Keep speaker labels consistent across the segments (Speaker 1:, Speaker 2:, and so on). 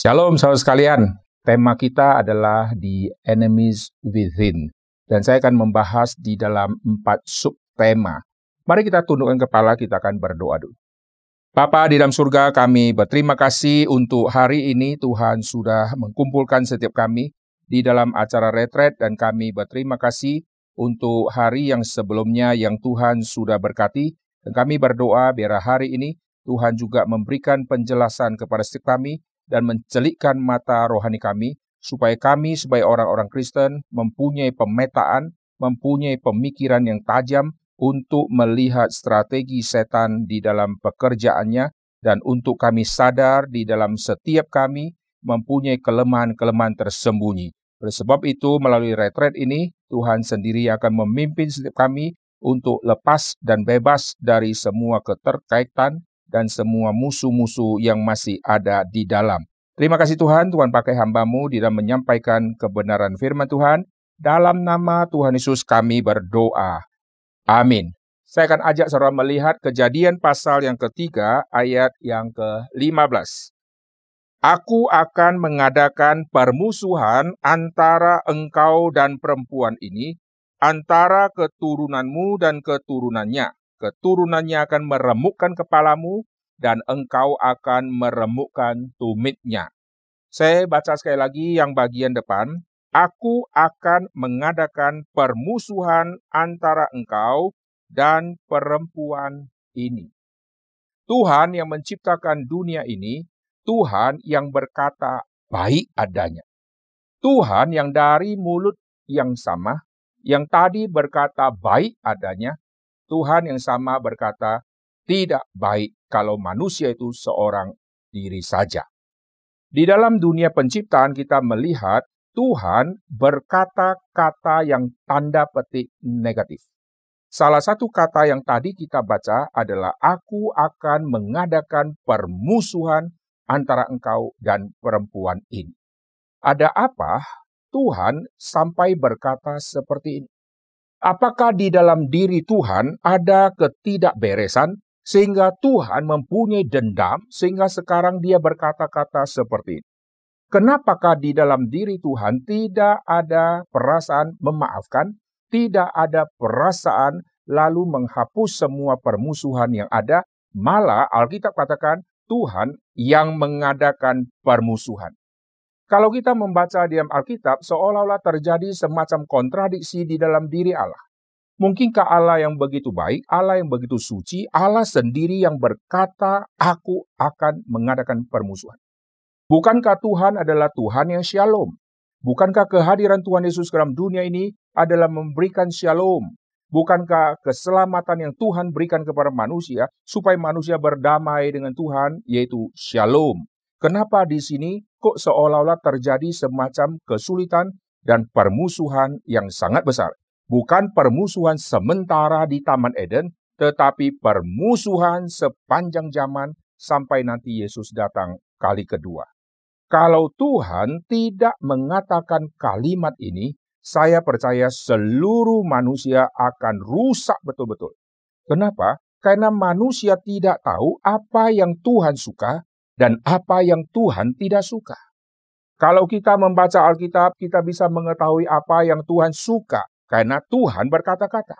Speaker 1: Shalom saudara sekalian, tema kita adalah The Enemies Within. Dan saya akan membahas di dalam empat subtema. Mari kita tundukkan kepala, kita akan berdoa dulu. Bapa di dalam surga, kami berterima kasih untuk hari ini Tuhan sudah mengkumpulkan setiap kami di dalam acara retret dan kami berterima kasih untuk hari yang sebelumnya yang Tuhan sudah berkati. Dan kami berdoa biar hari ini Tuhan juga memberikan penjelasan kepada setiap kami dan mencelikkan mata rohani kami, supaya kami sebagai orang-orang Kristen mempunyai pemetaan, mempunyai pemikiran yang tajam untuk melihat strategi setan di dalam pekerjaannya, dan untuk kami sadar di dalam setiap kami mempunyai kelemahan-kelemahan tersembunyi. Oleh sebab itu, melalui retret ini, Tuhan sendiri akan memimpin setiap kami untuk lepas dan bebas dari semua keterkaitan dan semua musuh-musuh yang masih ada di dalam. Terima kasih Tuhan, Tuhan pakai hambamu di dalam menyampaikan kebenaran firman Tuhan. Dalam nama Tuhan Yesus kami berdoa. Amin. Saya akan ajak saudara melihat kejadian pasal yang ketiga ayat yang ke-15. Aku akan mengadakan permusuhan antara engkau dan perempuan ini, antara keturunanmu dan keturunannya keturunannya akan meremukkan kepalamu dan engkau akan meremukkan tumitnya. Saya baca sekali lagi yang bagian depan. Aku akan mengadakan permusuhan antara engkau dan perempuan ini. Tuhan yang menciptakan dunia ini, Tuhan yang berkata baik adanya. Tuhan yang dari mulut yang sama, yang tadi berkata baik adanya, Tuhan yang sama berkata, tidak baik kalau manusia itu seorang diri saja. Di dalam dunia penciptaan kita melihat Tuhan berkata-kata yang tanda petik negatif. Salah satu kata yang tadi kita baca adalah aku akan mengadakan permusuhan antara engkau dan perempuan ini. Ada apa Tuhan sampai berkata seperti ini? Apakah di dalam diri Tuhan ada ketidakberesan sehingga Tuhan mempunyai dendam sehingga sekarang dia berkata-kata seperti ini? Kenapakah di dalam diri Tuhan tidak ada perasaan memaafkan, tidak ada perasaan lalu menghapus semua permusuhan yang ada, malah Alkitab katakan Tuhan yang mengadakan permusuhan. Kalau kita membaca di dalam Alkitab, seolah-olah terjadi semacam kontradiksi di dalam diri Allah. Mungkinkah Allah yang begitu baik, Allah yang begitu suci, Allah sendiri yang berkata, aku akan mengadakan permusuhan. Bukankah Tuhan adalah Tuhan yang shalom? Bukankah kehadiran Tuhan Yesus dalam dunia ini adalah memberikan shalom? Bukankah keselamatan yang Tuhan berikan kepada manusia supaya manusia berdamai dengan Tuhan, yaitu shalom? Kenapa di sini kok seolah-olah terjadi semacam kesulitan dan permusuhan yang sangat besar? Bukan permusuhan sementara di Taman Eden, tetapi permusuhan sepanjang zaman sampai nanti Yesus datang kali kedua. Kalau Tuhan tidak mengatakan kalimat ini, saya percaya seluruh manusia akan rusak betul-betul. Kenapa? Karena manusia tidak tahu apa yang Tuhan suka dan apa yang Tuhan tidak suka. Kalau kita membaca Alkitab, kita bisa mengetahui apa yang Tuhan suka karena Tuhan berkata-kata.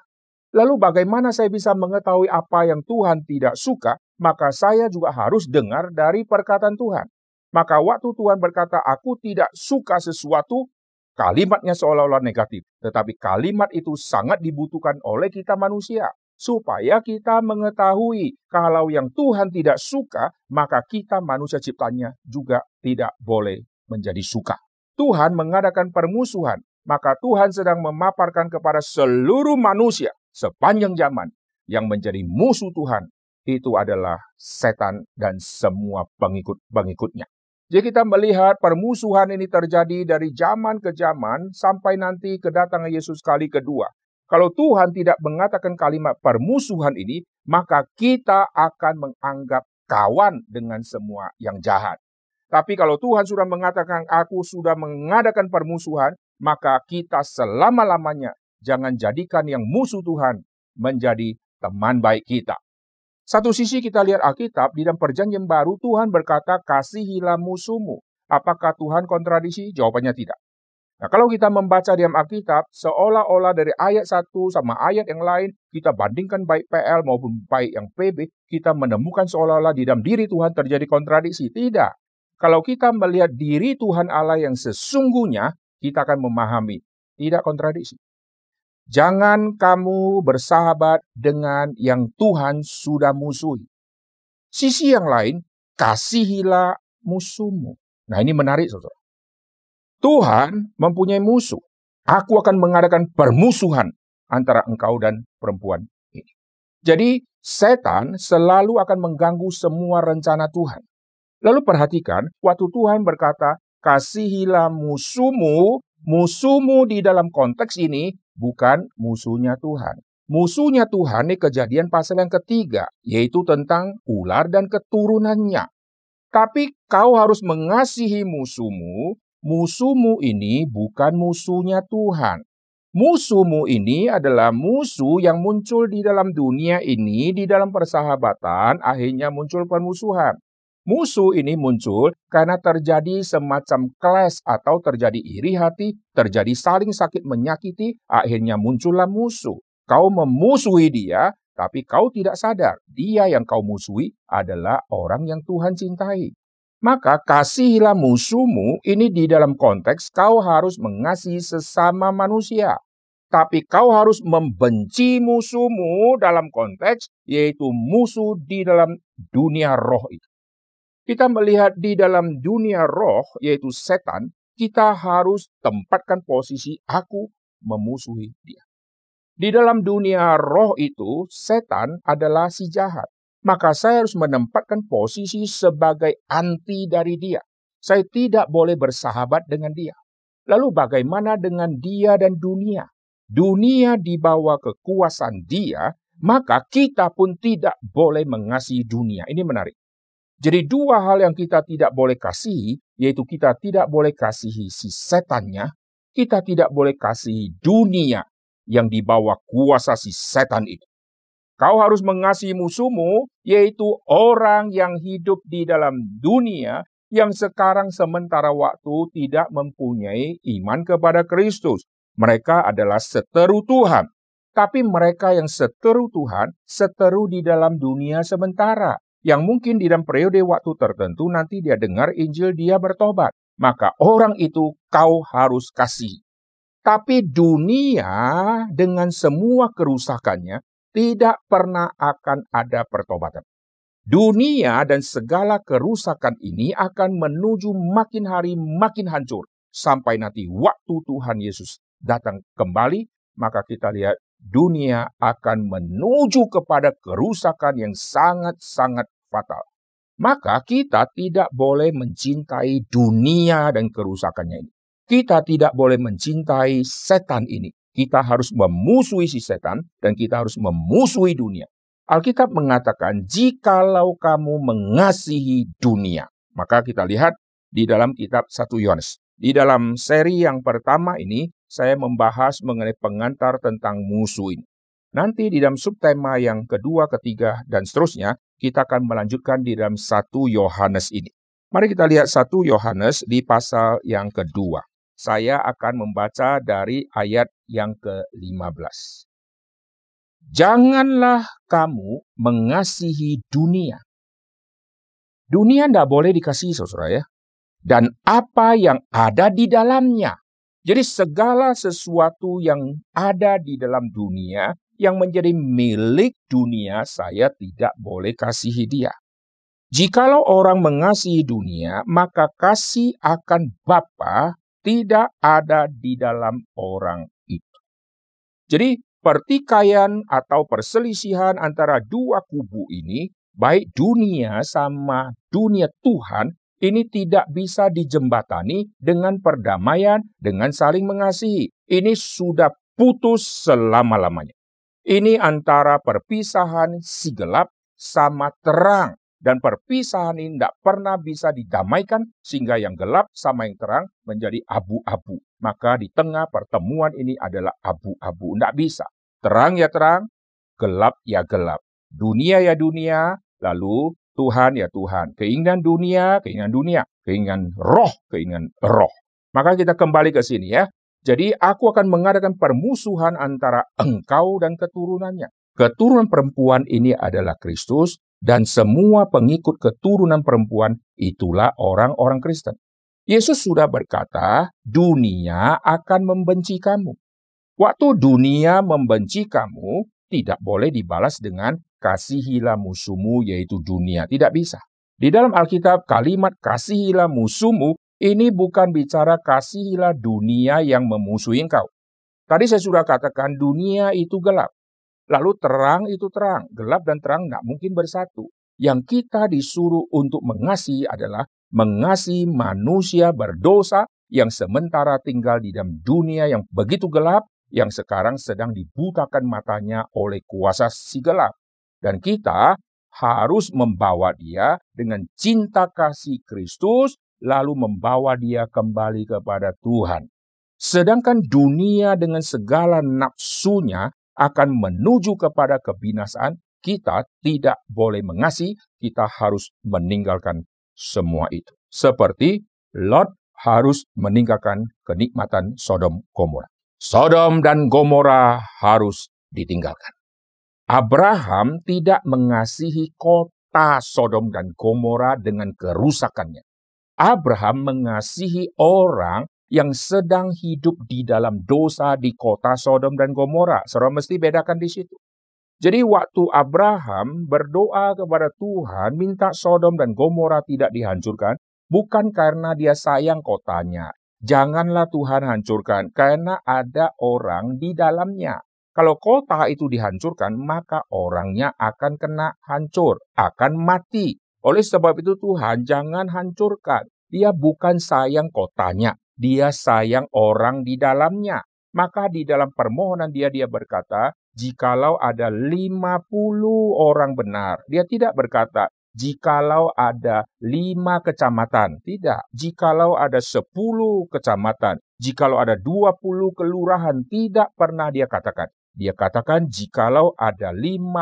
Speaker 1: Lalu bagaimana saya bisa mengetahui apa yang Tuhan tidak suka? Maka saya juga harus dengar dari perkataan Tuhan. Maka waktu Tuhan berkata, aku tidak suka sesuatu, kalimatnya seolah-olah negatif. Tetapi kalimat itu sangat dibutuhkan oleh kita manusia supaya kita mengetahui kalau yang Tuhan tidak suka, maka kita manusia ciptanya juga tidak boleh menjadi suka. Tuhan mengadakan permusuhan, maka Tuhan sedang memaparkan kepada seluruh manusia sepanjang zaman yang menjadi musuh Tuhan itu adalah setan dan semua pengikut-pengikutnya. Jadi kita melihat permusuhan ini terjadi dari zaman ke zaman sampai nanti kedatangan Yesus kali kedua. Kalau Tuhan tidak mengatakan kalimat permusuhan ini, maka kita akan menganggap kawan dengan semua yang jahat. Tapi kalau Tuhan sudah mengatakan aku sudah mengadakan permusuhan, maka kita selama-lamanya jangan jadikan yang musuh Tuhan menjadi teman baik kita. Satu sisi kita lihat Alkitab, di dalam perjanjian baru Tuhan berkata, kasihilah musuhmu. Apakah Tuhan kontradiksi? Jawabannya tidak. Nah, kalau kita membaca di Alkitab, seolah-olah dari ayat satu sama ayat yang lain, kita bandingkan baik PL maupun baik yang PB, kita menemukan seolah-olah di dalam diri Tuhan terjadi kontradiksi. Tidak. Kalau kita melihat diri Tuhan Allah yang sesungguhnya, kita akan memahami. Tidak kontradiksi. Jangan kamu bersahabat dengan yang Tuhan sudah musuhi. Sisi yang lain, kasihilah musuhmu. Nah ini menarik saudara. Tuhan mempunyai musuh. Aku akan mengadakan permusuhan antara engkau dan perempuan ini. Jadi setan selalu akan mengganggu semua rencana Tuhan. Lalu perhatikan, waktu Tuhan berkata, kasihilah musuhmu, musuhmu di dalam konteks ini bukan musuhnya Tuhan. Musuhnya Tuhan ini kejadian pasal yang ketiga, yaitu tentang ular dan keturunannya. Tapi kau harus mengasihi musuhmu musuhmu ini bukan musuhnya Tuhan. Musuhmu ini adalah musuh yang muncul di dalam dunia ini, di dalam persahabatan, akhirnya muncul permusuhan. Musuh ini muncul karena terjadi semacam clash atau terjadi iri hati, terjadi saling sakit menyakiti, akhirnya muncullah musuh. Kau memusuhi dia, tapi kau tidak sadar, dia yang kau musuhi adalah orang yang Tuhan cintai. Maka kasihilah musuhmu ini di dalam konteks kau harus mengasihi sesama manusia. Tapi kau harus membenci musuhmu dalam konteks yaitu musuh di dalam dunia roh itu. Kita melihat di dalam dunia roh yaitu setan, kita harus tempatkan posisi aku memusuhi dia. Di dalam dunia roh itu, setan adalah si jahat maka saya harus menempatkan posisi sebagai anti dari dia. Saya tidak boleh bersahabat dengan dia. Lalu bagaimana dengan dia dan dunia? Dunia di bawah kekuasaan dia, maka kita pun tidak boleh mengasihi dunia. Ini menarik. Jadi dua hal yang kita tidak boleh kasihi, yaitu kita tidak boleh kasihi si setannya, kita tidak boleh kasihi dunia yang di bawah kuasa si setan itu. Kau harus mengasihi musuhmu, yaitu orang yang hidup di dalam dunia yang sekarang sementara waktu tidak mempunyai iman kepada Kristus. Mereka adalah seteru Tuhan. Tapi mereka yang seteru Tuhan, seteru di dalam dunia sementara. Yang mungkin di dalam periode waktu tertentu nanti dia dengar Injil, dia bertobat. Maka orang itu kau harus kasih. Tapi dunia dengan semua kerusakannya tidak pernah akan ada pertobatan. Dunia dan segala kerusakan ini akan menuju makin hari makin hancur. Sampai nanti waktu Tuhan Yesus datang kembali, maka kita lihat dunia akan menuju kepada kerusakan yang sangat-sangat fatal. Maka kita tidak boleh mencintai dunia dan kerusakannya ini. Kita tidak boleh mencintai setan ini. Kita harus memusuhi si setan dan kita harus memusuhi dunia. Alkitab mengatakan, jikalau kamu mengasihi dunia. Maka kita lihat di dalam kitab 1 Yohanes. Di dalam seri yang pertama ini, saya membahas mengenai pengantar tentang musuh ini. Nanti di dalam subtema yang kedua, ketiga, dan seterusnya, kita akan melanjutkan di dalam 1 Yohanes ini. Mari kita lihat 1 Yohanes di pasal yang kedua saya akan membaca dari ayat yang ke-15. Janganlah kamu mengasihi dunia. Dunia tidak boleh dikasihi, saudara ya. Dan apa yang ada di dalamnya. Jadi segala sesuatu yang ada di dalam dunia, yang menjadi milik dunia, saya tidak boleh kasihi dia. Jikalau orang mengasihi dunia, maka kasih akan Bapa tidak ada di dalam orang itu. Jadi pertikaian atau perselisihan antara dua kubu ini, baik dunia sama dunia Tuhan, ini tidak bisa dijembatani dengan perdamaian, dengan saling mengasihi. Ini sudah putus selama-lamanya. Ini antara perpisahan si gelap sama terang. Dan perpisahan ini tidak pernah bisa didamaikan sehingga yang gelap sama yang terang menjadi abu-abu. Maka di tengah pertemuan ini adalah abu-abu. Tidak bisa. Terang ya terang, gelap ya gelap. Dunia ya dunia, lalu Tuhan ya Tuhan. Keinginan dunia, keinginan dunia. keinginan roh, keinginan roh. Maka kita kembali ke sini ya. Jadi aku akan mengadakan permusuhan antara engkau dan keturunannya. Keturunan perempuan ini adalah Kristus dan semua pengikut keturunan perempuan itulah orang-orang Kristen. Yesus sudah berkata, dunia akan membenci kamu. Waktu dunia membenci kamu, tidak boleh dibalas dengan kasihilah musuhmu yaitu dunia. Tidak bisa. Di dalam Alkitab kalimat kasihilah musuhmu ini bukan bicara kasihilah dunia yang memusuhi engkau. Tadi saya sudah katakan dunia itu gelap. Lalu terang itu terang. Gelap dan terang tidak mungkin bersatu. Yang kita disuruh untuk mengasihi adalah mengasihi manusia berdosa yang sementara tinggal di dalam dunia yang begitu gelap, yang sekarang sedang dibutakan matanya oleh kuasa si gelap. Dan kita harus membawa dia dengan cinta kasih Kristus, lalu membawa dia kembali kepada Tuhan. Sedangkan dunia dengan segala nafsunya akan menuju kepada kebinasaan, kita tidak boleh mengasihi, kita harus meninggalkan semua itu. Seperti Lot harus meninggalkan kenikmatan Sodom Gomora. Sodom dan Gomora harus ditinggalkan. Abraham tidak mengasihi kota Sodom dan Gomora dengan kerusakannya. Abraham mengasihi orang yang sedang hidup di dalam dosa di kota Sodom dan Gomora. Saudara mesti bedakan di situ. Jadi waktu Abraham berdoa kepada Tuhan minta Sodom dan Gomora tidak dihancurkan, bukan karena dia sayang kotanya. Janganlah Tuhan hancurkan karena ada orang di dalamnya. Kalau kota itu dihancurkan, maka orangnya akan kena hancur, akan mati. Oleh sebab itu Tuhan jangan hancurkan. Dia bukan sayang kotanya, dia sayang orang di dalamnya. Maka di dalam permohonan dia dia berkata, jikalau ada 50 orang benar. Dia tidak berkata, jikalau ada lima kecamatan. Tidak. Jikalau ada sepuluh kecamatan. Jikalau ada dua puluh kelurahan. Tidak pernah dia katakan. Dia katakan jikalau ada 50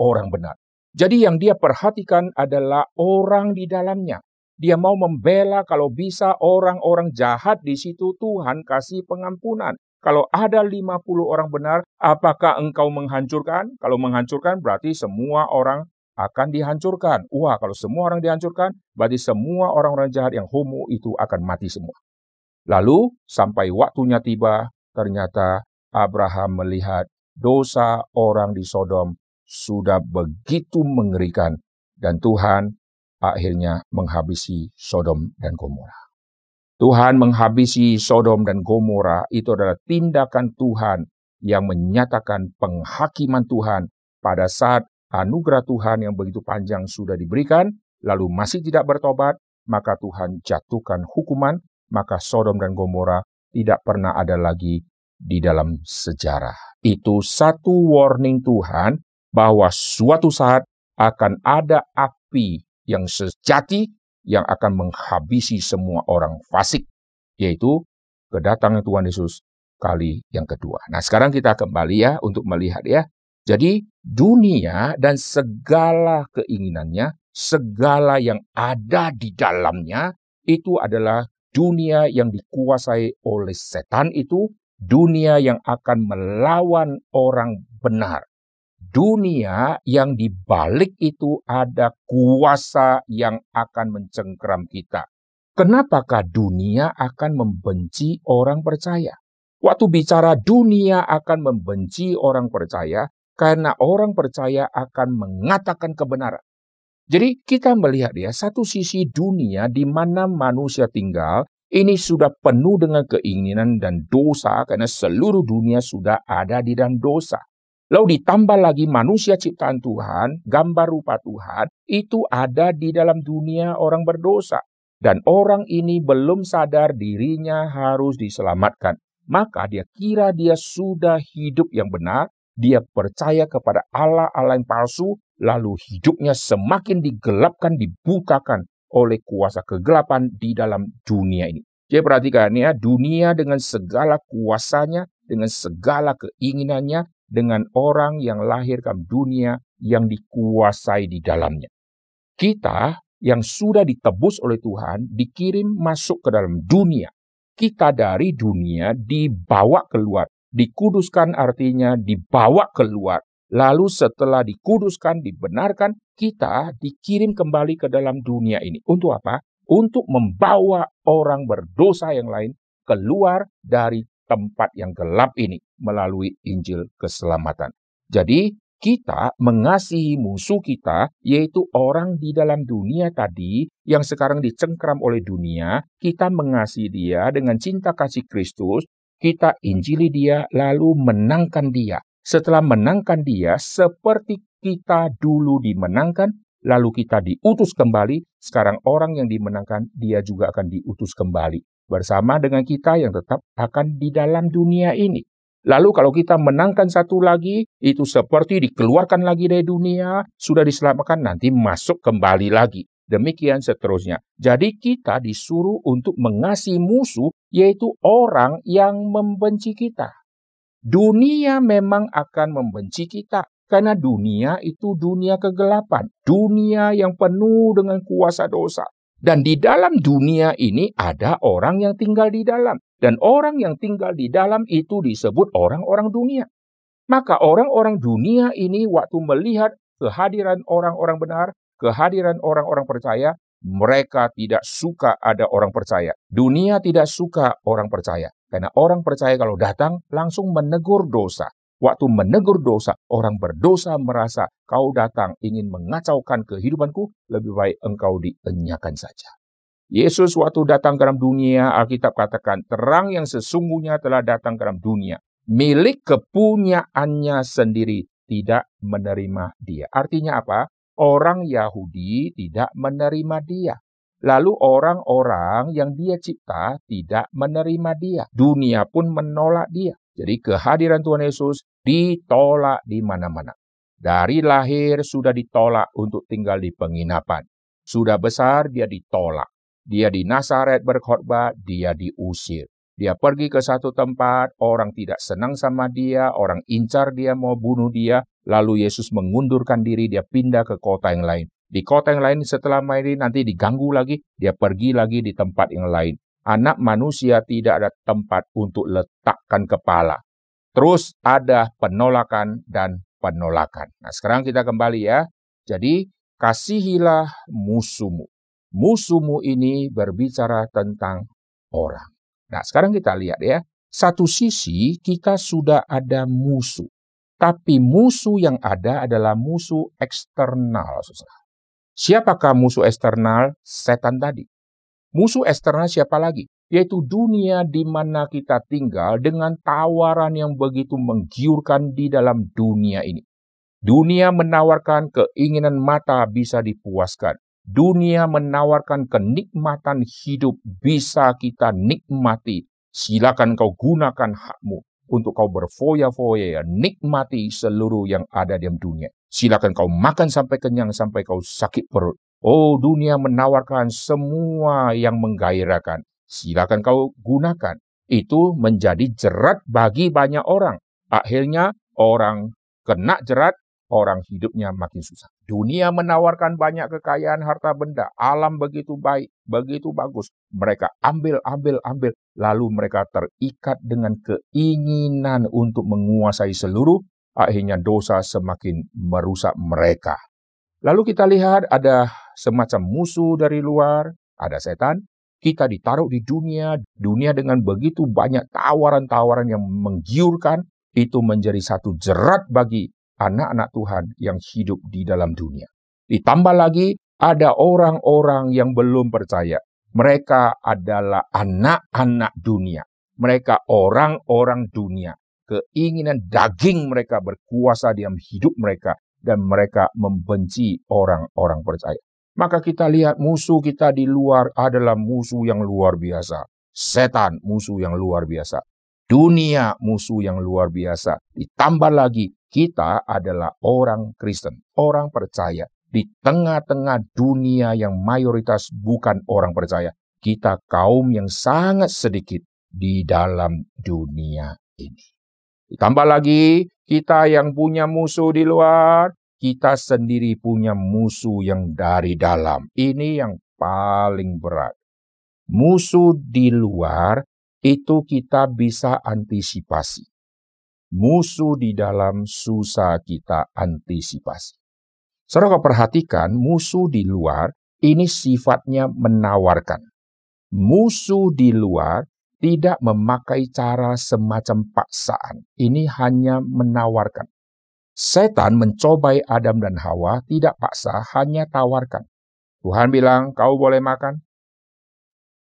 Speaker 1: orang benar. Jadi yang dia perhatikan adalah orang di dalamnya. Dia mau membela kalau bisa orang-orang jahat di situ Tuhan kasih pengampunan. Kalau ada 50 orang benar, apakah engkau menghancurkan? Kalau menghancurkan berarti semua orang akan dihancurkan. Wah, kalau semua orang dihancurkan, berarti semua orang-orang jahat yang homo itu akan mati semua. Lalu sampai waktunya tiba, ternyata Abraham melihat dosa orang di Sodom sudah begitu mengerikan dan Tuhan akhirnya menghabisi Sodom dan Gomora. Tuhan menghabisi Sodom dan Gomora itu adalah tindakan Tuhan yang menyatakan penghakiman Tuhan pada saat anugerah Tuhan yang begitu panjang sudah diberikan, lalu masih tidak bertobat, maka Tuhan jatuhkan hukuman, maka Sodom dan Gomora tidak pernah ada lagi di dalam sejarah. Itu satu warning Tuhan bahwa suatu saat akan ada api yang sejati yang akan menghabisi semua orang fasik, yaitu kedatangan Tuhan Yesus kali yang kedua. Nah, sekarang kita kembali ya untuk melihat ya. Jadi dunia dan segala keinginannya, segala yang ada di dalamnya itu adalah dunia yang dikuasai oleh setan itu dunia yang akan melawan orang benar. Dunia yang dibalik itu ada kuasa yang akan mencengkram kita. Kenapakah dunia akan membenci orang percaya? Waktu bicara dunia akan membenci orang percaya, karena orang percaya akan mengatakan kebenaran. Jadi kita melihat ya, satu sisi dunia di mana manusia tinggal ini sudah penuh dengan keinginan dan dosa karena seluruh dunia sudah ada di dalam dosa. Lalu ditambah lagi manusia ciptaan Tuhan, gambar rupa Tuhan, itu ada di dalam dunia orang berdosa. Dan orang ini belum sadar dirinya harus diselamatkan. Maka dia kira dia sudah hidup yang benar, dia percaya kepada Allah-Allah yang palsu, lalu hidupnya semakin digelapkan, dibukakan oleh kuasa kegelapan di dalam dunia ini. Jadi perhatikan ya, dunia dengan segala kuasanya, dengan segala keinginannya, dengan orang yang lahir ke dunia yang dikuasai di dalamnya. Kita yang sudah ditebus oleh Tuhan dikirim masuk ke dalam dunia. Kita dari dunia dibawa keluar. Dikuduskan artinya dibawa keluar. Lalu setelah dikuduskan, dibenarkan, kita dikirim kembali ke dalam dunia ini. Untuk apa? Untuk membawa orang berdosa yang lain keluar dari tempat yang gelap ini melalui Injil keselamatan. Jadi, kita mengasihi musuh kita, yaitu orang di dalam dunia tadi yang sekarang dicengkram oleh dunia. Kita mengasihi dia dengan cinta kasih Kristus, kita injili dia, lalu menangkan dia. Setelah menangkan dia, seperti kita dulu dimenangkan, lalu kita diutus kembali. Sekarang orang yang dimenangkan, dia juga akan diutus kembali bersama dengan kita yang tetap akan di dalam dunia ini. Lalu kalau kita menangkan satu lagi, itu seperti dikeluarkan lagi dari dunia, sudah diselamatkan, nanti masuk kembali lagi. Demikian seterusnya. Jadi kita disuruh untuk mengasihi musuh, yaitu orang yang membenci kita. Dunia memang akan membenci kita, karena dunia itu dunia kegelapan, dunia yang penuh dengan kuasa dosa. Dan di dalam dunia ini ada orang yang tinggal di dalam. Dan orang yang tinggal di dalam itu disebut orang-orang dunia. Maka orang-orang dunia ini waktu melihat kehadiran orang-orang benar, kehadiran orang-orang percaya, mereka tidak suka ada orang percaya. Dunia tidak suka orang percaya. Karena orang percaya kalau datang langsung menegur dosa. Waktu menegur dosa, orang berdosa merasa kau datang ingin mengacaukan kehidupanku, lebih baik engkau dienyakan saja. Yesus waktu datang ke dalam dunia, Alkitab katakan, terang yang sesungguhnya telah datang ke dalam dunia. Milik kepunyaannya sendiri tidak menerima dia. Artinya apa? Orang Yahudi tidak menerima dia. Lalu orang-orang yang dia cipta tidak menerima dia. Dunia pun menolak dia. Jadi kehadiran Tuhan Yesus ditolak di mana-mana. Dari lahir sudah ditolak untuk tinggal di penginapan. Sudah besar dia ditolak. Dia di Nazaret berkhotbah, dia diusir. Dia pergi ke satu tempat, orang tidak senang sama dia, orang incar dia mau bunuh dia, lalu Yesus mengundurkan diri, dia pindah ke kota yang lain. Di kota yang lain setelah main nanti diganggu lagi, dia pergi lagi di tempat yang lain. Anak manusia tidak ada tempat untuk letakkan kepala. Terus ada penolakan dan penolakan. Nah sekarang kita kembali ya. Jadi kasihilah musuhmu musuhmu ini berbicara tentang orang. Nah, sekarang kita lihat ya. Satu sisi kita sudah ada musuh. Tapi musuh yang ada adalah musuh eksternal. Siapakah musuh eksternal? Setan tadi. Musuh eksternal siapa lagi? Yaitu dunia di mana kita tinggal dengan tawaran yang begitu menggiurkan di dalam dunia ini. Dunia menawarkan keinginan mata bisa dipuaskan. Dunia menawarkan kenikmatan hidup bisa kita nikmati. Silakan kau gunakan hakmu untuk kau berfoya-foya, nikmati seluruh yang ada di dunia. Silakan kau makan sampai kenyang, sampai kau sakit perut. Oh, dunia menawarkan semua yang menggairahkan. Silakan kau gunakan. Itu menjadi jerat bagi banyak orang. Akhirnya orang kena jerat, orang hidupnya makin susah. Dunia menawarkan banyak kekayaan harta benda, alam begitu baik, begitu bagus. Mereka ambil, ambil, ambil, lalu mereka terikat dengan keinginan untuk menguasai seluruh, akhirnya dosa semakin merusak mereka. Lalu kita lihat ada semacam musuh dari luar, ada setan, kita ditaruh di dunia, dunia dengan begitu banyak tawaran-tawaran yang menggiurkan, itu menjadi satu jerat bagi anak-anak Tuhan yang hidup di dalam dunia. Ditambah lagi, ada orang-orang yang belum percaya. Mereka adalah anak-anak dunia. Mereka orang-orang dunia. Keinginan daging mereka berkuasa dalam hidup mereka. Dan mereka membenci orang-orang percaya. Maka kita lihat musuh kita di luar adalah musuh yang luar biasa. Setan musuh yang luar biasa. Dunia musuh yang luar biasa. Ditambah lagi kita adalah orang Kristen, orang percaya. Di tengah-tengah dunia yang mayoritas bukan orang percaya, kita kaum yang sangat sedikit di dalam dunia ini. Ditambah lagi, kita yang punya musuh di luar, kita sendiri punya musuh yang dari dalam. Ini yang paling berat. Musuh di luar itu kita bisa antisipasi. Musuh di dalam susah kita antisipasi. Saudara perhatikan, musuh di luar ini sifatnya menawarkan. Musuh di luar tidak memakai cara semacam paksaan. Ini hanya menawarkan. Setan mencobai Adam dan Hawa tidak paksa, hanya tawarkan. Tuhan bilang, kau boleh makan.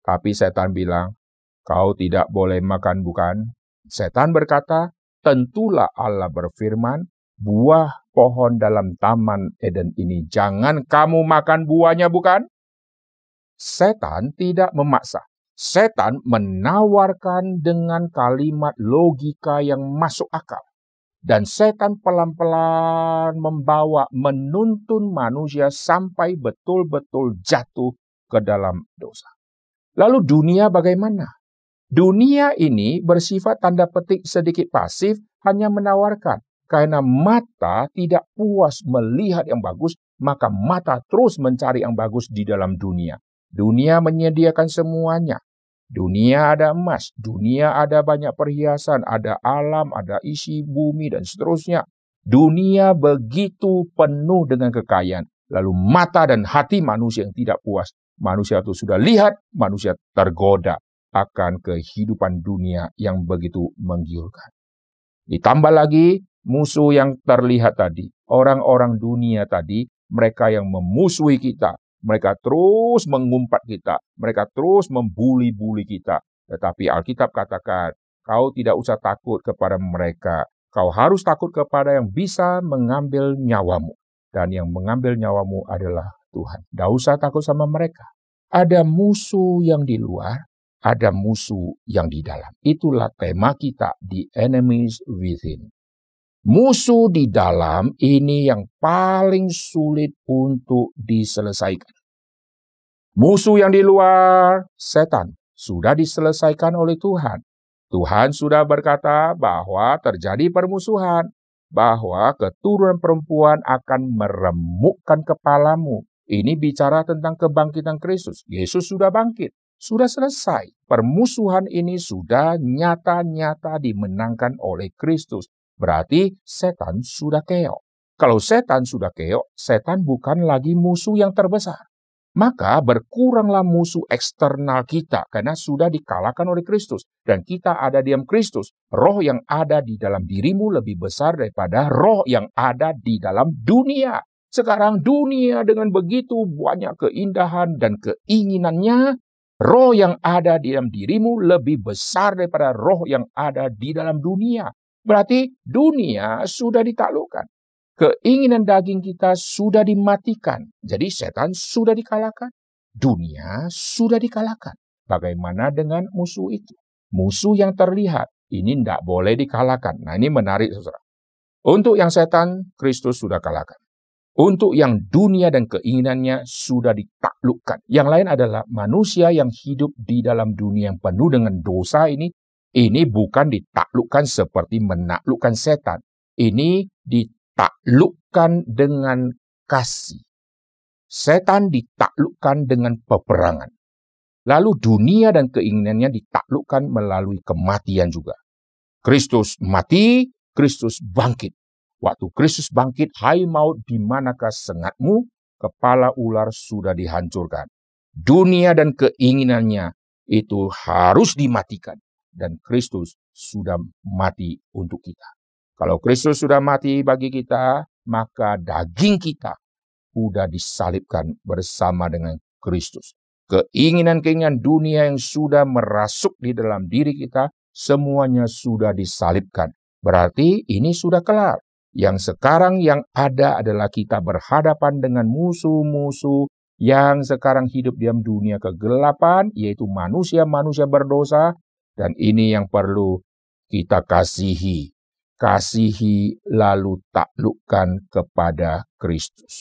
Speaker 1: Tapi setan bilang, kau tidak boleh makan bukan? Setan berkata, tentulah Allah berfirman, buah pohon dalam taman Eden ini jangan kamu makan buahnya bukan? Setan tidak memaksa. Setan menawarkan dengan kalimat logika yang masuk akal. Dan setan pelan-pelan membawa, menuntun manusia sampai betul-betul jatuh ke dalam dosa. Lalu dunia bagaimana? Dunia ini bersifat tanda petik sedikit pasif, hanya menawarkan. Karena mata tidak puas melihat yang bagus, maka mata terus mencari yang bagus di dalam dunia. Dunia menyediakan semuanya. Dunia ada emas, dunia ada banyak perhiasan, ada alam, ada isi bumi, dan seterusnya. Dunia begitu penuh dengan kekayaan. Lalu mata dan hati manusia yang tidak puas. Manusia itu sudah lihat, manusia tergoda akan kehidupan dunia yang begitu menggiurkan. Ditambah lagi musuh yang terlihat tadi, orang-orang dunia tadi, mereka yang memusuhi kita, mereka terus mengumpat kita, mereka terus membuli-buli kita. Tetapi Alkitab katakan, kau tidak usah takut kepada mereka. Kau harus takut kepada yang bisa mengambil nyawamu. Dan yang mengambil nyawamu adalah Tuhan. Tidak usah takut sama mereka. Ada musuh yang di luar, ada musuh yang di dalam. Itulah tema kita, The Enemies Within. Musuh di dalam ini yang paling sulit untuk diselesaikan. Musuh yang di luar, setan, sudah diselesaikan oleh Tuhan. Tuhan sudah berkata bahwa terjadi permusuhan, bahwa keturunan perempuan akan meremukkan kepalamu. Ini bicara tentang kebangkitan Kristus. Yesus sudah bangkit, sudah selesai. Permusuhan ini sudah nyata-nyata dimenangkan oleh Kristus. Berarti setan sudah keok. Kalau setan sudah keok, setan bukan lagi musuh yang terbesar. Maka berkuranglah musuh eksternal kita karena sudah dikalahkan oleh Kristus. Dan kita ada diam Kristus. Roh yang ada di dalam dirimu lebih besar daripada roh yang ada di dalam dunia. Sekarang dunia dengan begitu banyak keindahan dan keinginannya, roh yang ada di dalam dirimu lebih besar daripada roh yang ada di dalam dunia. Berarti dunia sudah ditaklukkan. Keinginan daging kita sudah dimatikan. Jadi setan sudah dikalahkan. Dunia sudah dikalahkan. Bagaimana dengan musuh itu? Musuh yang terlihat. Ini tidak boleh dikalahkan. Nah ini menarik saudara. Untuk yang setan, Kristus sudah kalahkan. Untuk yang dunia dan keinginannya sudah ditaklukkan. Yang lain adalah manusia yang hidup di dalam dunia yang penuh dengan dosa ini ini bukan ditaklukkan seperti menaklukkan setan. Ini ditaklukkan dengan kasih. Setan ditaklukkan dengan peperangan. Lalu dunia dan keinginannya ditaklukkan melalui kematian juga. Kristus mati, Kristus bangkit. Waktu Kristus bangkit, hai maut di manakah sengatmu? Kepala ular sudah dihancurkan. Dunia dan keinginannya itu harus dimatikan dan Kristus sudah mati untuk kita. Kalau Kristus sudah mati bagi kita, maka daging kita sudah disalibkan bersama dengan Kristus. Keinginan-keinginan dunia yang sudah merasuk di dalam diri kita, semuanya sudah disalibkan. Berarti ini sudah kelar. Yang sekarang yang ada adalah kita berhadapan dengan musuh-musuh yang sekarang hidup diam dunia kegelapan, yaitu manusia-manusia berdosa dan ini yang perlu kita kasihi. Kasihi lalu taklukkan kepada Kristus.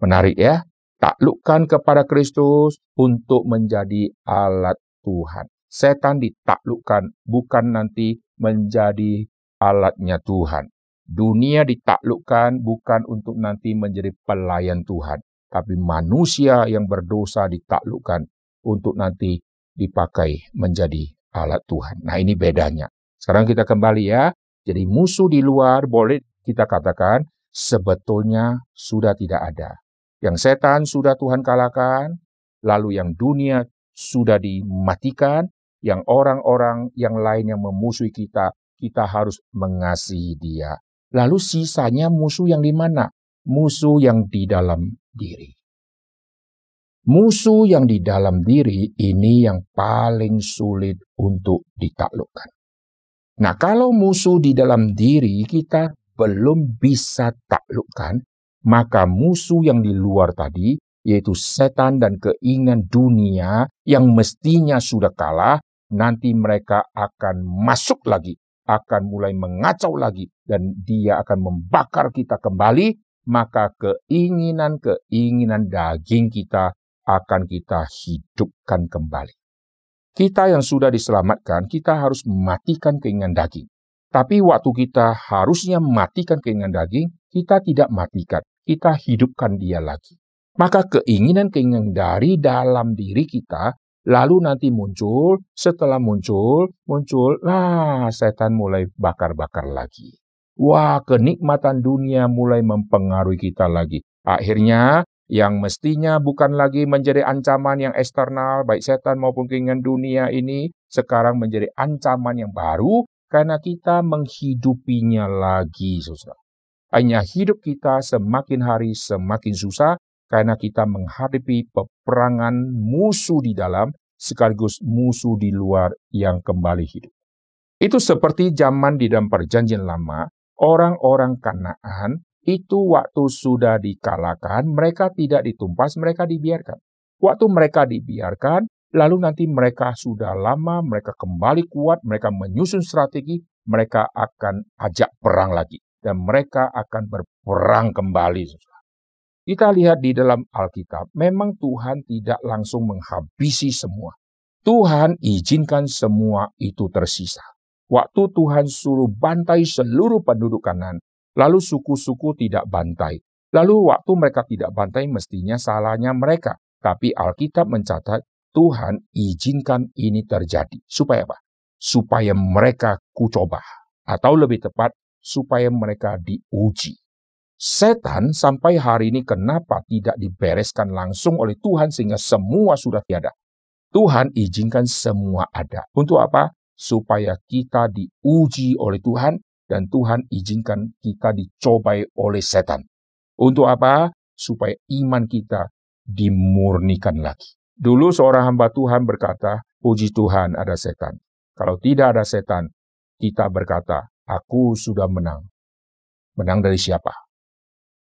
Speaker 1: Menarik ya? Taklukkan kepada Kristus untuk menjadi alat Tuhan. Setan ditaklukkan bukan nanti menjadi alatnya Tuhan. Dunia ditaklukkan bukan untuk nanti menjadi pelayan Tuhan, tapi manusia yang berdosa ditaklukkan untuk nanti dipakai menjadi alat Tuhan. Nah, ini bedanya. Sekarang kita kembali ya. Jadi musuh di luar boleh kita katakan sebetulnya sudah tidak ada. Yang setan sudah Tuhan kalahkan, lalu yang dunia sudah dimatikan, yang orang-orang yang lain yang memusuhi kita, kita harus mengasihi dia. Lalu sisanya musuh yang di mana? Musuh yang di dalam diri. Musuh yang di dalam diri ini yang paling sulit untuk ditaklukkan. Nah, kalau musuh di dalam diri kita belum bisa taklukkan, maka musuh yang di luar tadi, yaitu setan dan keinginan dunia yang mestinya sudah kalah, nanti mereka akan masuk lagi akan mulai mengacau lagi dan dia akan membakar kita kembali, maka keinginan-keinginan daging kita akan kita hidupkan kembali. Kita yang sudah diselamatkan, kita harus mematikan keinginan daging. Tapi waktu kita harusnya mematikan keinginan daging, kita tidak matikan, kita hidupkan dia lagi. Maka keinginan-keinginan dari dalam diri kita Lalu nanti muncul, setelah muncul, muncul, lah setan mulai bakar-bakar lagi. Wah, kenikmatan dunia mulai mempengaruhi kita lagi. Akhirnya, yang mestinya bukan lagi menjadi ancaman yang eksternal, baik setan maupun keinginan dunia ini, sekarang menjadi ancaman yang baru karena kita menghidupinya lagi, susah. Hanya hidup kita semakin hari semakin susah karena kita menghadapi peperangan musuh di dalam sekaligus musuh di luar yang kembali hidup. Itu seperti zaman di dalam perjanjian lama, orang-orang Kanaan itu waktu sudah dikalahkan, mereka tidak ditumpas, mereka dibiarkan. Waktu mereka dibiarkan, lalu nanti mereka sudah lama, mereka kembali kuat, mereka menyusun strategi, mereka akan ajak perang lagi. Dan mereka akan berperang kembali. Kita lihat di dalam Alkitab, memang Tuhan tidak langsung menghabisi semua. Tuhan izinkan semua itu tersisa. Waktu Tuhan suruh bantai seluruh penduduk kanan, lalu suku-suku tidak bantai. Lalu waktu mereka tidak bantai mestinya salahnya mereka. Tapi Alkitab mencatat Tuhan izinkan ini terjadi. Supaya apa? Supaya mereka kucoba. Atau lebih tepat, supaya mereka diuji. Setan sampai hari ini kenapa tidak dibereskan langsung oleh Tuhan sehingga semua sudah tiada? Tuhan izinkan semua ada. Untuk apa? Supaya kita diuji oleh Tuhan dan Tuhan izinkan kita dicobai oleh setan. Untuk apa? Supaya iman kita dimurnikan lagi. Dulu seorang hamba Tuhan berkata, puji Tuhan ada setan. Kalau tidak ada setan, kita berkata, aku sudah menang. Menang dari siapa?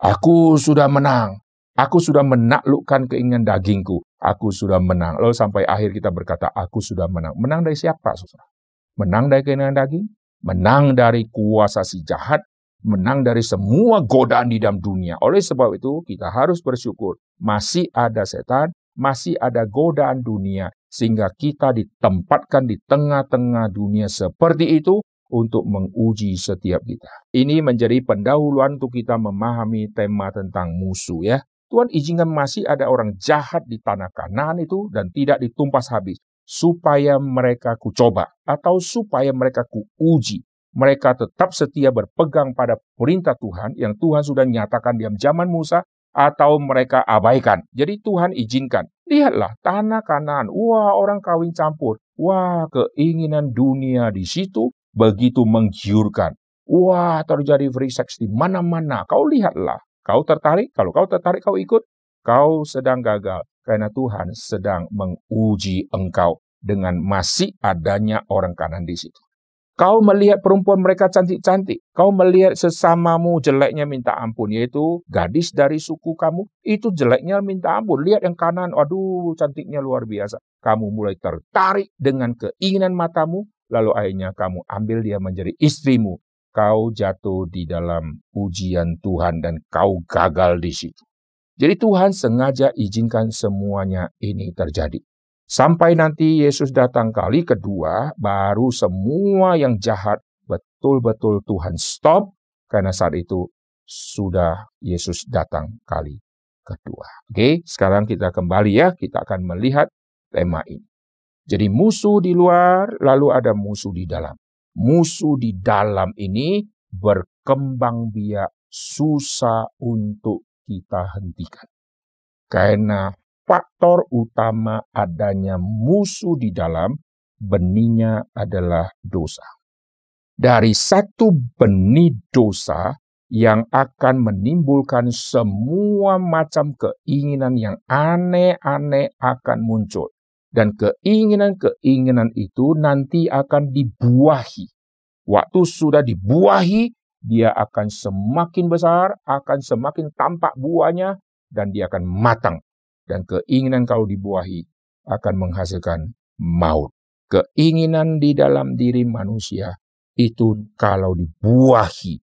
Speaker 1: Aku sudah menang. Aku sudah menaklukkan keinginan dagingku. Aku sudah menang. Lalu sampai akhir kita berkata, aku sudah menang. Menang dari siapa, saudara? Menang dari keinginan daging? Menang dari kuasa si jahat? Menang dari semua godaan di dalam dunia. Oleh sebab itu, kita harus bersyukur. Masih ada setan, masih ada godaan dunia. Sehingga kita ditempatkan di tengah-tengah dunia seperti itu untuk menguji setiap kita. Ini menjadi pendahuluan untuk kita memahami tema tentang musuh ya. Tuhan izinkan masih ada orang jahat di tanah kanan itu dan tidak ditumpas habis. Supaya mereka ku coba atau supaya mereka ku uji. Mereka tetap setia berpegang pada perintah Tuhan yang Tuhan sudah nyatakan di zaman Musa atau mereka abaikan. Jadi Tuhan izinkan. Lihatlah tanah kanan. Wah orang kawin campur. Wah keinginan dunia di situ begitu menggiurkan. Wah, terjadi free sex di mana-mana. Kau lihatlah. Kau tertarik? Kalau kau tertarik, kau ikut. Kau sedang gagal karena Tuhan sedang menguji engkau dengan masih adanya orang kanan di situ. Kau melihat perempuan mereka cantik-cantik. Kau melihat sesamamu jeleknya minta ampun. Yaitu gadis dari suku kamu. Itu jeleknya minta ampun. Lihat yang kanan. Aduh cantiknya luar biasa. Kamu mulai tertarik dengan keinginan matamu lalu akhirnya kamu ambil dia menjadi istrimu, kau jatuh di dalam ujian Tuhan dan kau gagal di situ. Jadi Tuhan sengaja izinkan semuanya ini terjadi. Sampai nanti Yesus datang kali kedua, baru semua yang jahat betul-betul Tuhan stop, karena saat itu sudah Yesus datang kali kedua. Oke, sekarang kita kembali ya, kita akan melihat tema ini. Jadi musuh di luar, lalu ada musuh di dalam. Musuh di dalam ini berkembang biak susah untuk kita hentikan. Karena faktor utama adanya musuh di dalam benihnya adalah dosa. Dari satu benih dosa yang akan menimbulkan semua macam keinginan yang aneh-aneh akan muncul. Dan keinginan-keinginan itu nanti akan dibuahi. Waktu sudah dibuahi, dia akan semakin besar, akan semakin tampak buahnya, dan dia akan matang. Dan keinginan kalau dibuahi akan menghasilkan maut keinginan di dalam diri manusia itu kalau dibuahi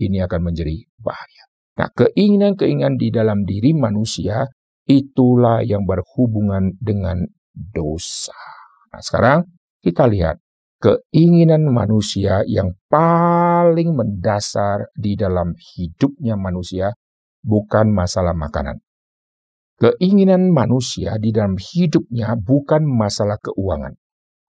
Speaker 1: ini akan menjadi bahaya. Nah, keinginan-keinginan di dalam diri manusia itulah yang berhubungan dengan dosa. Nah, sekarang kita lihat keinginan manusia yang paling mendasar di dalam hidupnya manusia bukan masalah makanan. Keinginan manusia di dalam hidupnya bukan masalah keuangan.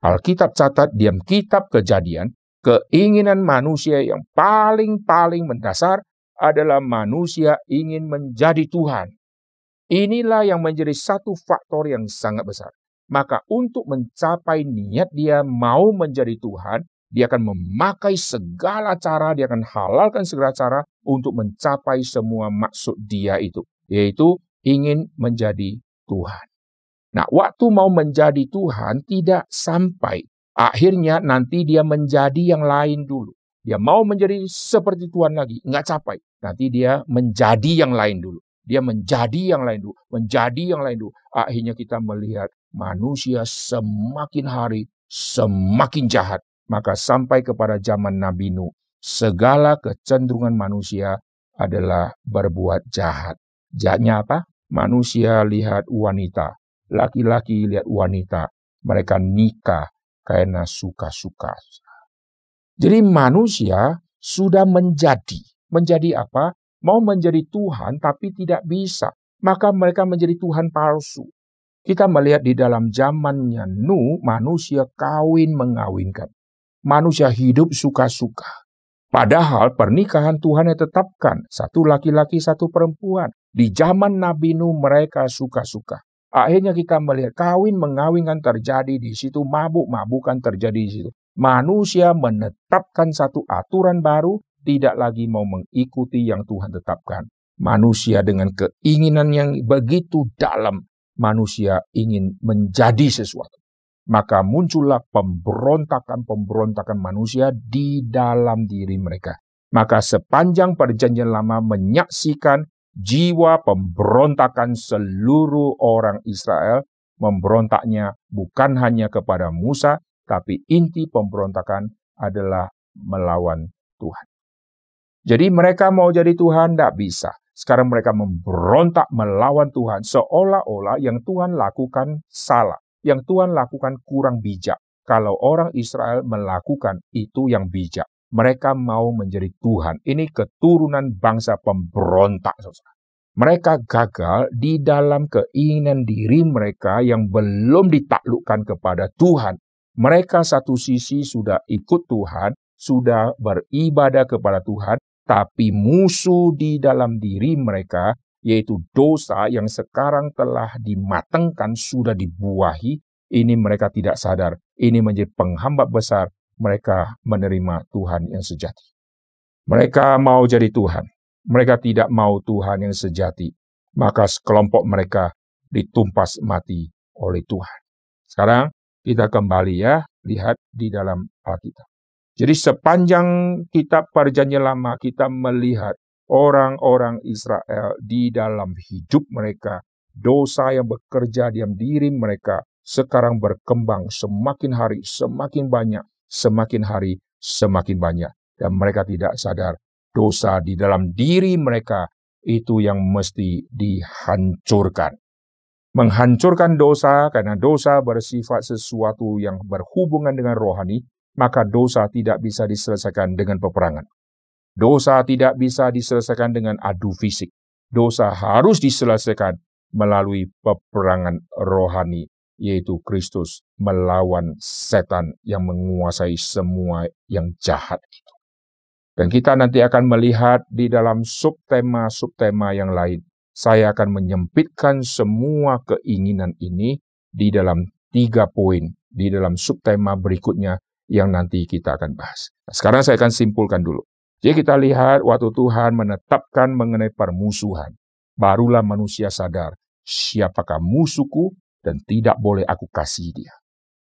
Speaker 1: Alkitab catat diam kitab kejadian, keinginan manusia yang paling-paling mendasar adalah manusia ingin menjadi Tuhan. Inilah yang menjadi satu faktor yang sangat besar. Maka untuk mencapai niat dia mau menjadi Tuhan, dia akan memakai segala cara, dia akan halalkan segala cara untuk mencapai semua maksud dia itu, yaitu ingin menjadi Tuhan. Nah, waktu mau menjadi Tuhan tidak sampai. Akhirnya nanti dia menjadi yang lain dulu. Dia mau menjadi seperti Tuhan lagi, nggak capai. Nanti dia menjadi yang lain dulu. Dia menjadi yang lain dulu, menjadi yang lain dulu. Akhirnya kita melihat manusia semakin hari semakin jahat. Maka sampai kepada zaman Nabi Nuh, segala kecenderungan manusia adalah berbuat jahat. Jahatnya apa? Manusia lihat wanita, Laki-laki lihat wanita, mereka nikah karena suka-suka. Jadi manusia sudah menjadi. Menjadi apa? Mau menjadi Tuhan tapi tidak bisa. Maka mereka menjadi Tuhan palsu. Kita melihat di dalam zamannya Nu, manusia kawin mengawinkan. Manusia hidup suka-suka. Padahal pernikahan Tuhan yang tetapkan. Satu laki-laki, satu perempuan. Di zaman Nabi Nu mereka suka-suka. Akhirnya kita melihat kawin mengawinkan terjadi di situ, mabuk-mabukan terjadi di situ. Manusia menetapkan satu aturan baru, tidak lagi mau mengikuti yang Tuhan tetapkan. Manusia dengan keinginan yang begitu dalam, manusia ingin menjadi sesuatu. Maka muncullah pemberontakan-pemberontakan manusia di dalam diri mereka. Maka sepanjang perjanjian lama menyaksikan jiwa pemberontakan seluruh orang Israel, memberontaknya bukan hanya kepada Musa, tapi inti pemberontakan adalah melawan Tuhan. Jadi mereka mau jadi Tuhan, tidak bisa. Sekarang mereka memberontak melawan Tuhan, seolah-olah yang Tuhan lakukan salah. Yang Tuhan lakukan kurang bijak. Kalau orang Israel melakukan itu yang bijak mereka mau menjadi Tuhan. Ini keturunan bangsa pemberontak. Mereka gagal di dalam keinginan diri mereka yang belum ditaklukkan kepada Tuhan. Mereka satu sisi sudah ikut Tuhan, sudah beribadah kepada Tuhan, tapi musuh di dalam diri mereka, yaitu dosa yang sekarang telah dimatengkan, sudah dibuahi, ini mereka tidak sadar. Ini menjadi penghambat besar mereka menerima Tuhan yang sejati. Mereka mau jadi Tuhan. Mereka tidak mau Tuhan yang sejati. Maka sekelompok mereka ditumpas mati oleh Tuhan. Sekarang kita kembali ya, lihat di dalam Alkitab. Jadi sepanjang kitab perjanjian lama kita melihat orang-orang Israel di dalam hidup mereka, dosa yang bekerja diam diri mereka sekarang berkembang semakin hari semakin banyak semakin hari semakin banyak. Dan mereka tidak sadar dosa di dalam diri mereka itu yang mesti dihancurkan. Menghancurkan dosa karena dosa bersifat sesuatu yang berhubungan dengan rohani, maka dosa tidak bisa diselesaikan dengan peperangan. Dosa tidak bisa diselesaikan dengan adu fisik. Dosa harus diselesaikan melalui peperangan rohani, yaitu Kristus melawan setan yang menguasai semua yang jahat itu. Dan kita nanti akan melihat di dalam subtema-subtema yang lain. Saya akan menyempitkan semua keinginan ini di dalam tiga poin, di dalam subtema berikutnya yang nanti kita akan bahas. Nah, sekarang saya akan simpulkan dulu. Jadi kita lihat waktu Tuhan menetapkan mengenai permusuhan. Barulah manusia sadar siapakah musuhku dan tidak boleh aku kasih dia.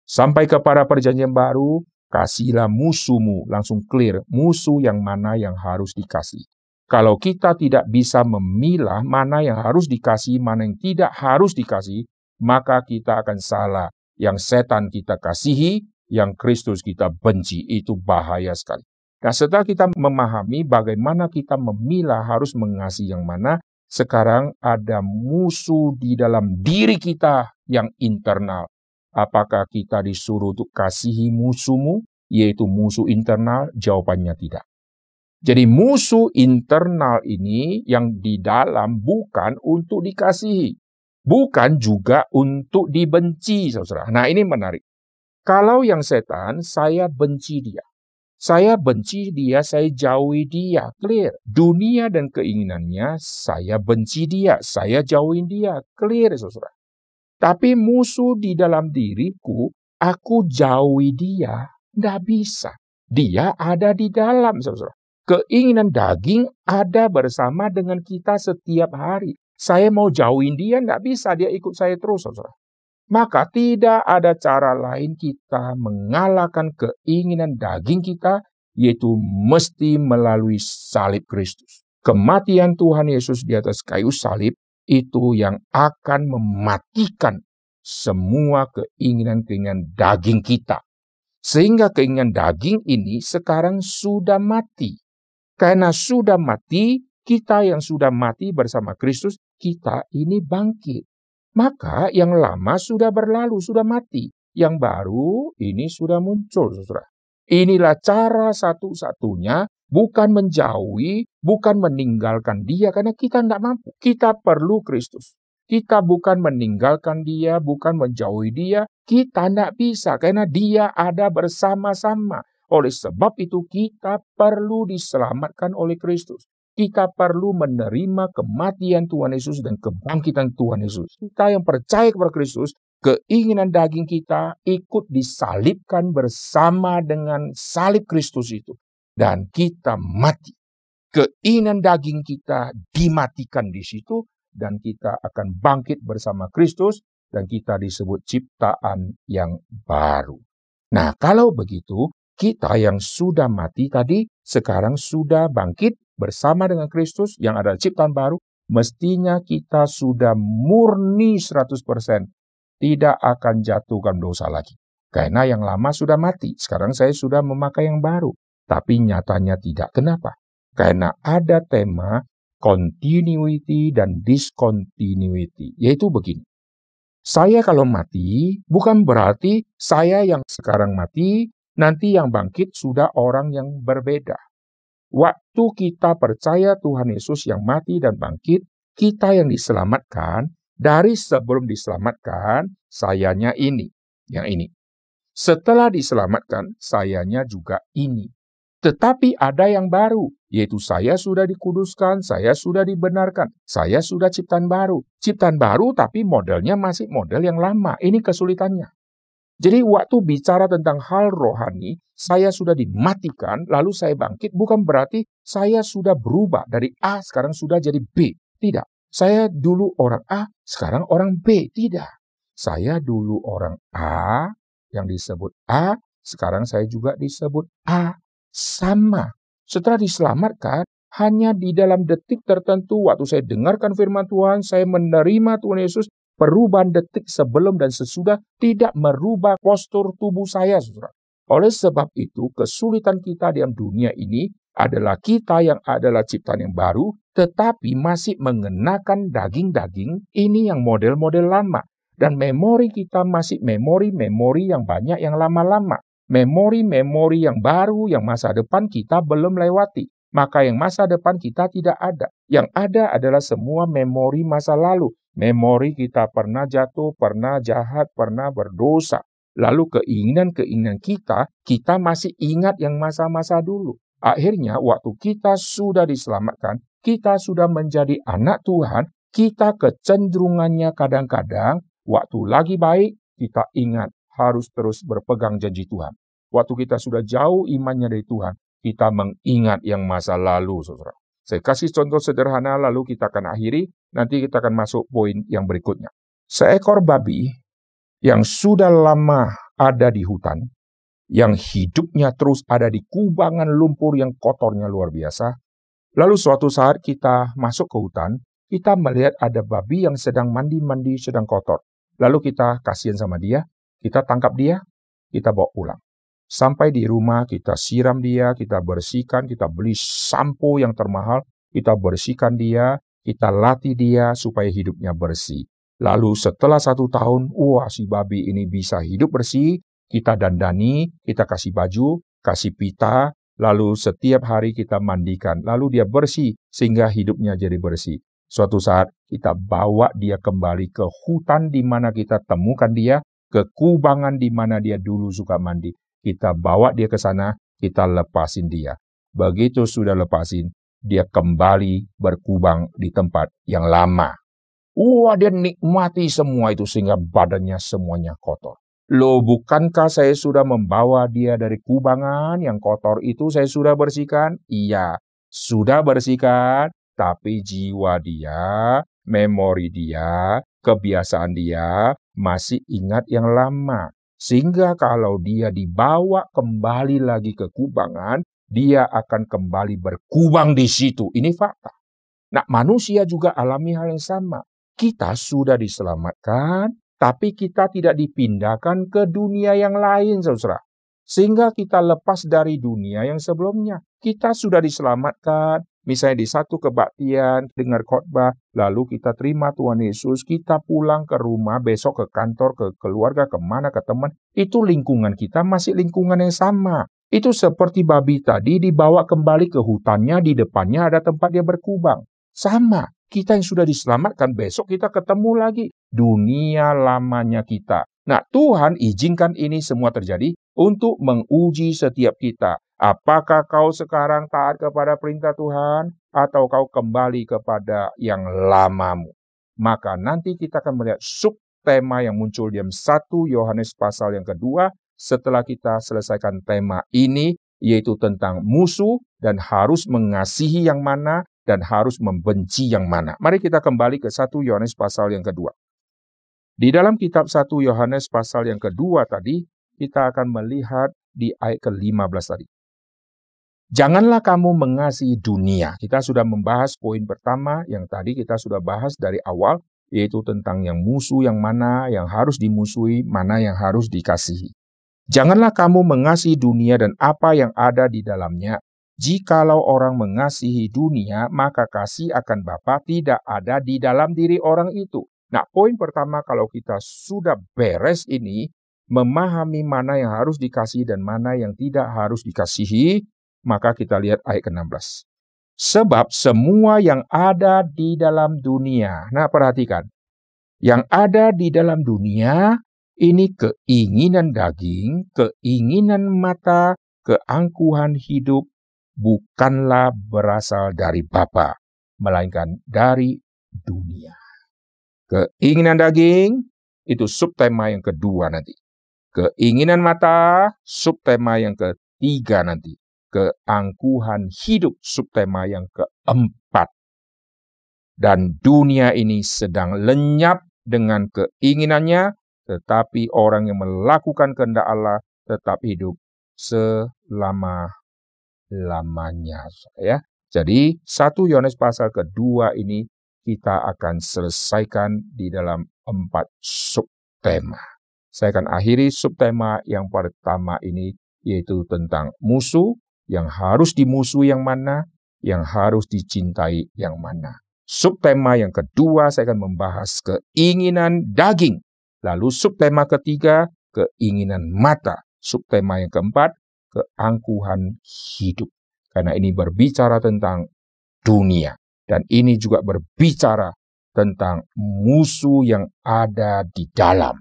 Speaker 1: Sampai kepada perjanjian baru, kasihlah musuhmu, langsung clear, musuh yang mana yang harus dikasih. Kalau kita tidak bisa memilah mana yang harus dikasih, mana yang tidak harus dikasih, maka kita akan salah. Yang setan kita kasihi, yang Kristus kita benci, itu bahaya sekali. Nah setelah kita memahami bagaimana kita memilah harus mengasihi yang mana, sekarang ada musuh di dalam diri kita yang internal. Apakah kita disuruh untuk kasihi musuhmu, yaitu musuh internal? Jawabannya tidak. Jadi musuh internal ini yang di dalam bukan untuk dikasihi. Bukan juga untuk dibenci, saudara. Nah ini menarik. Kalau yang setan, saya benci dia. Saya benci dia, saya jauhi dia. Clear. Dunia dan keinginannya, saya benci dia, saya jauhin dia. Clear, saudara. Tapi musuh di dalam diriku, aku jauhi dia, tidak bisa. Dia ada di dalam, saudara. Keinginan daging ada bersama dengan kita setiap hari. Saya mau jauhin dia, tidak bisa. Dia ikut saya terus, saudara. Maka tidak ada cara lain kita mengalahkan keinginan daging kita, yaitu mesti melalui salib Kristus. Kematian Tuhan Yesus di atas kayu salib itu yang akan mematikan semua keinginan-keinginan daging kita. Sehingga keinginan daging ini sekarang sudah mati. Karena sudah mati, kita yang sudah mati bersama Kristus, kita ini bangkit. Maka yang lama sudah berlalu, sudah mati. Yang baru ini sudah muncul, saudara. Inilah cara satu-satunya bukan menjauhi, bukan meninggalkan dia karena kita tidak mampu. Kita perlu Kristus. Kita bukan meninggalkan dia, bukan menjauhi dia. Kita tidak bisa karena dia ada bersama-sama. Oleh sebab itu kita perlu diselamatkan oleh Kristus. Kita perlu menerima kematian Tuhan Yesus dan kebangkitan Tuhan Yesus. Kita yang percaya kepada Kristus, keinginan daging kita ikut disalibkan bersama dengan salib Kristus itu dan kita mati. Keinginan daging kita dimatikan di situ dan kita akan bangkit bersama Kristus dan kita disebut ciptaan yang baru. Nah, kalau begitu, kita yang sudah mati tadi sekarang sudah bangkit bersama dengan Kristus yang ada ciptaan baru, mestinya kita sudah murni 100%, tidak akan jatuhkan dosa lagi. Karena yang lama sudah mati, sekarang saya sudah memakai yang baru. Tapi nyatanya tidak. Kenapa? Karena ada tema continuity dan discontinuity. Yaitu begini. Saya kalau mati, bukan berarti saya yang sekarang mati, nanti yang bangkit sudah orang yang berbeda. Waktu kita percaya Tuhan Yesus yang mati dan bangkit, kita yang diselamatkan, dari sebelum diselamatkan, sayanya ini, yang ini. Setelah diselamatkan, sayanya juga ini. Tetapi ada yang baru, yaitu saya sudah dikuduskan, saya sudah dibenarkan, saya sudah ciptaan baru. Ciptaan baru tapi modelnya masih model yang lama. Ini kesulitannya. Jadi waktu bicara tentang hal rohani, saya sudah dimatikan, lalu saya bangkit, bukan berarti saya sudah berubah dari A sekarang sudah jadi B. Tidak. Saya dulu orang A, sekarang orang B. Tidak. Saya dulu orang A, yang disebut A, sekarang saya juga disebut A sama. Setelah diselamatkan, hanya di dalam detik tertentu waktu saya dengarkan firman Tuhan, saya menerima Tuhan Yesus, perubahan detik sebelum dan sesudah tidak merubah postur tubuh saya, saudara. Oleh sebab itu, kesulitan kita dalam dunia ini adalah kita yang adalah ciptaan yang baru, tetapi masih mengenakan daging-daging ini yang model-model lama. Dan memori kita masih memori-memori yang banyak yang lama-lama memori-memori yang baru yang masa depan kita belum lewati. maka yang masa depan kita tidak ada. Yang ada adalah semua memori masa lalu. Memori kita pernah jatuh, pernah jahat, pernah berdosa. Lalu keinginan-keinginan kita, kita masih ingat yang masa-masa dulu. Akhirnya waktu kita sudah diselamatkan, kita sudah menjadi anak Tuhan, kita kecenderungannya kadang-kadang waktu lagi baik, kita ingat harus terus berpegang janji Tuhan. Waktu kita sudah jauh imannya dari Tuhan, kita mengingat yang masa lalu, saudara. Saya kasih contoh sederhana, lalu kita akan akhiri. Nanti kita akan masuk poin yang berikutnya. Seekor babi yang sudah lama ada di hutan, yang hidupnya terus ada di kubangan lumpur yang kotornya luar biasa. Lalu suatu saat kita masuk ke hutan, kita melihat ada babi yang sedang mandi-mandi, sedang kotor. Lalu kita kasihan sama dia, kita tangkap dia, kita bawa pulang. Sampai di rumah kita siram dia, kita bersihkan, kita beli sampo yang termahal, kita bersihkan dia, kita latih dia supaya hidupnya bersih. Lalu setelah satu tahun, wah si babi ini bisa hidup bersih, kita dandani, kita kasih baju, kasih pita, lalu setiap hari kita mandikan, lalu dia bersih sehingga hidupnya jadi bersih. Suatu saat kita bawa dia kembali ke hutan di mana kita temukan dia, ke kubangan di mana dia dulu suka mandi kita bawa dia ke sana, kita lepasin dia. Begitu sudah lepasin, dia kembali berkubang di tempat yang lama. Wah, dia nikmati semua itu sehingga badannya semuanya kotor. Loh, bukankah saya sudah membawa dia dari kubangan yang kotor itu saya sudah bersihkan? Iya, sudah bersihkan, tapi jiwa dia, memori dia, kebiasaan dia masih ingat yang lama. Sehingga kalau dia dibawa kembali lagi ke kubangan, dia akan kembali berkubang di situ. Ini fakta. Nah, manusia juga alami hal yang sama. Kita sudah diselamatkan, tapi kita tidak dipindahkan ke dunia yang lain, saudara. Sehingga kita lepas dari dunia yang sebelumnya. Kita sudah diselamatkan, Misalnya di satu kebaktian, dengar khotbah, lalu kita terima Tuhan Yesus, kita pulang ke rumah, besok ke kantor, ke keluarga, ke mana, ke teman, itu lingkungan kita masih lingkungan yang sama. Itu seperti babi tadi dibawa kembali ke hutannya, di depannya ada tempat dia berkubang. Sama, kita yang sudah diselamatkan, besok kita ketemu lagi. Dunia lamanya kita. Nah, Tuhan izinkan ini semua terjadi untuk menguji setiap kita. Apakah kau sekarang taat kepada perintah Tuhan atau kau kembali kepada yang lamamu? Maka nanti kita akan melihat subtema yang muncul di 1 Yohanes pasal yang kedua setelah kita selesaikan tema ini yaitu tentang musuh dan harus mengasihi yang mana dan harus membenci yang mana. Mari kita kembali ke 1 Yohanes pasal yang kedua. Di dalam kitab 1 Yohanes pasal yang kedua tadi, kita akan melihat di ayat ke-15 tadi. Janganlah kamu mengasihi dunia. Kita sudah membahas poin pertama yang tadi kita sudah bahas dari awal, yaitu tentang yang musuh yang mana yang harus dimusuhi, mana yang harus dikasihi. Janganlah kamu mengasihi dunia dan apa yang ada di dalamnya. Jikalau orang mengasihi dunia, maka kasih akan Bapa tidak ada di dalam diri orang itu. Nah, poin pertama kalau kita sudah beres ini, memahami mana yang harus dikasihi dan mana yang tidak harus dikasihi, maka kita lihat ayat ke-16. Sebab semua yang ada di dalam dunia, nah perhatikan, yang ada di dalam dunia ini keinginan daging, keinginan mata, keangkuhan hidup bukanlah berasal dari Bapa, melainkan dari dunia. Keinginan daging itu subtema yang kedua nanti. Keinginan mata, subtema yang ketiga nanti keangkuhan hidup subtema yang keempat. Dan dunia ini sedang lenyap dengan keinginannya, tetapi orang yang melakukan kehendak Allah tetap hidup selama-lamanya. Ya. Jadi, satu Yohanes pasal kedua ini kita akan selesaikan di dalam empat subtema. Saya akan akhiri subtema yang pertama ini, yaitu tentang musuh, yang harus dimusuhi yang mana, yang harus dicintai yang mana. Subtema yang kedua saya akan membahas keinginan daging. Lalu subtema ketiga, keinginan mata. Subtema yang keempat, keangkuhan hidup. Karena ini berbicara tentang dunia. Dan ini juga berbicara tentang musuh yang ada di dalam.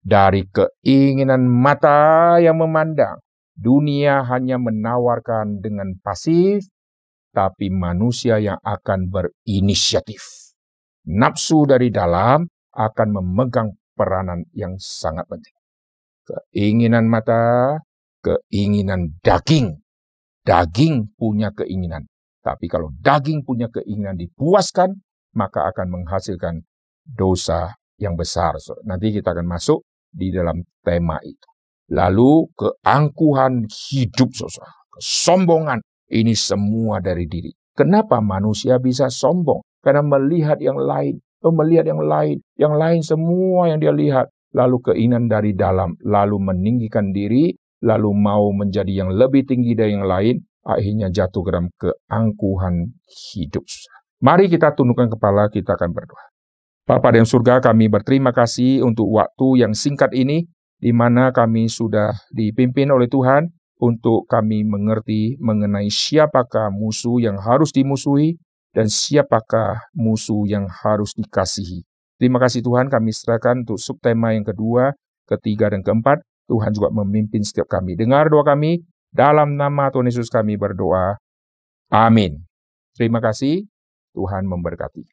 Speaker 1: Dari keinginan mata yang memandang, dunia hanya menawarkan dengan pasif, tapi manusia yang akan berinisiatif. Nafsu dari dalam akan memegang peranan yang sangat penting. Keinginan mata, keinginan daging. Daging punya keinginan. Tapi kalau daging punya keinginan dipuaskan, maka akan menghasilkan dosa yang besar. Nanti kita akan masuk di dalam tema itu. Lalu keangkuhan hidup saudara, kesombongan ini semua dari diri. Kenapa manusia bisa sombong? Karena melihat yang lain, melihat yang lain, yang lain semua yang dia lihat, lalu keinginan dari dalam, lalu meninggikan diri, lalu mau menjadi yang lebih tinggi dari yang lain, akhirnya jatuh ke dalam keangkuhan hidup. Mari kita tundukkan kepala, kita akan berdoa. Bapa yang surga, kami berterima kasih untuk waktu yang singkat ini, di mana kami sudah dipimpin oleh Tuhan untuk kami mengerti mengenai siapakah musuh yang harus dimusuhi dan siapakah musuh yang harus dikasihi. Terima kasih Tuhan, kami serahkan untuk subtema yang kedua, ketiga, dan keempat. Tuhan juga memimpin setiap kami. Dengar doa kami, dalam nama Tuhan Yesus kami berdoa. Amin. Terima kasih. Tuhan memberkati.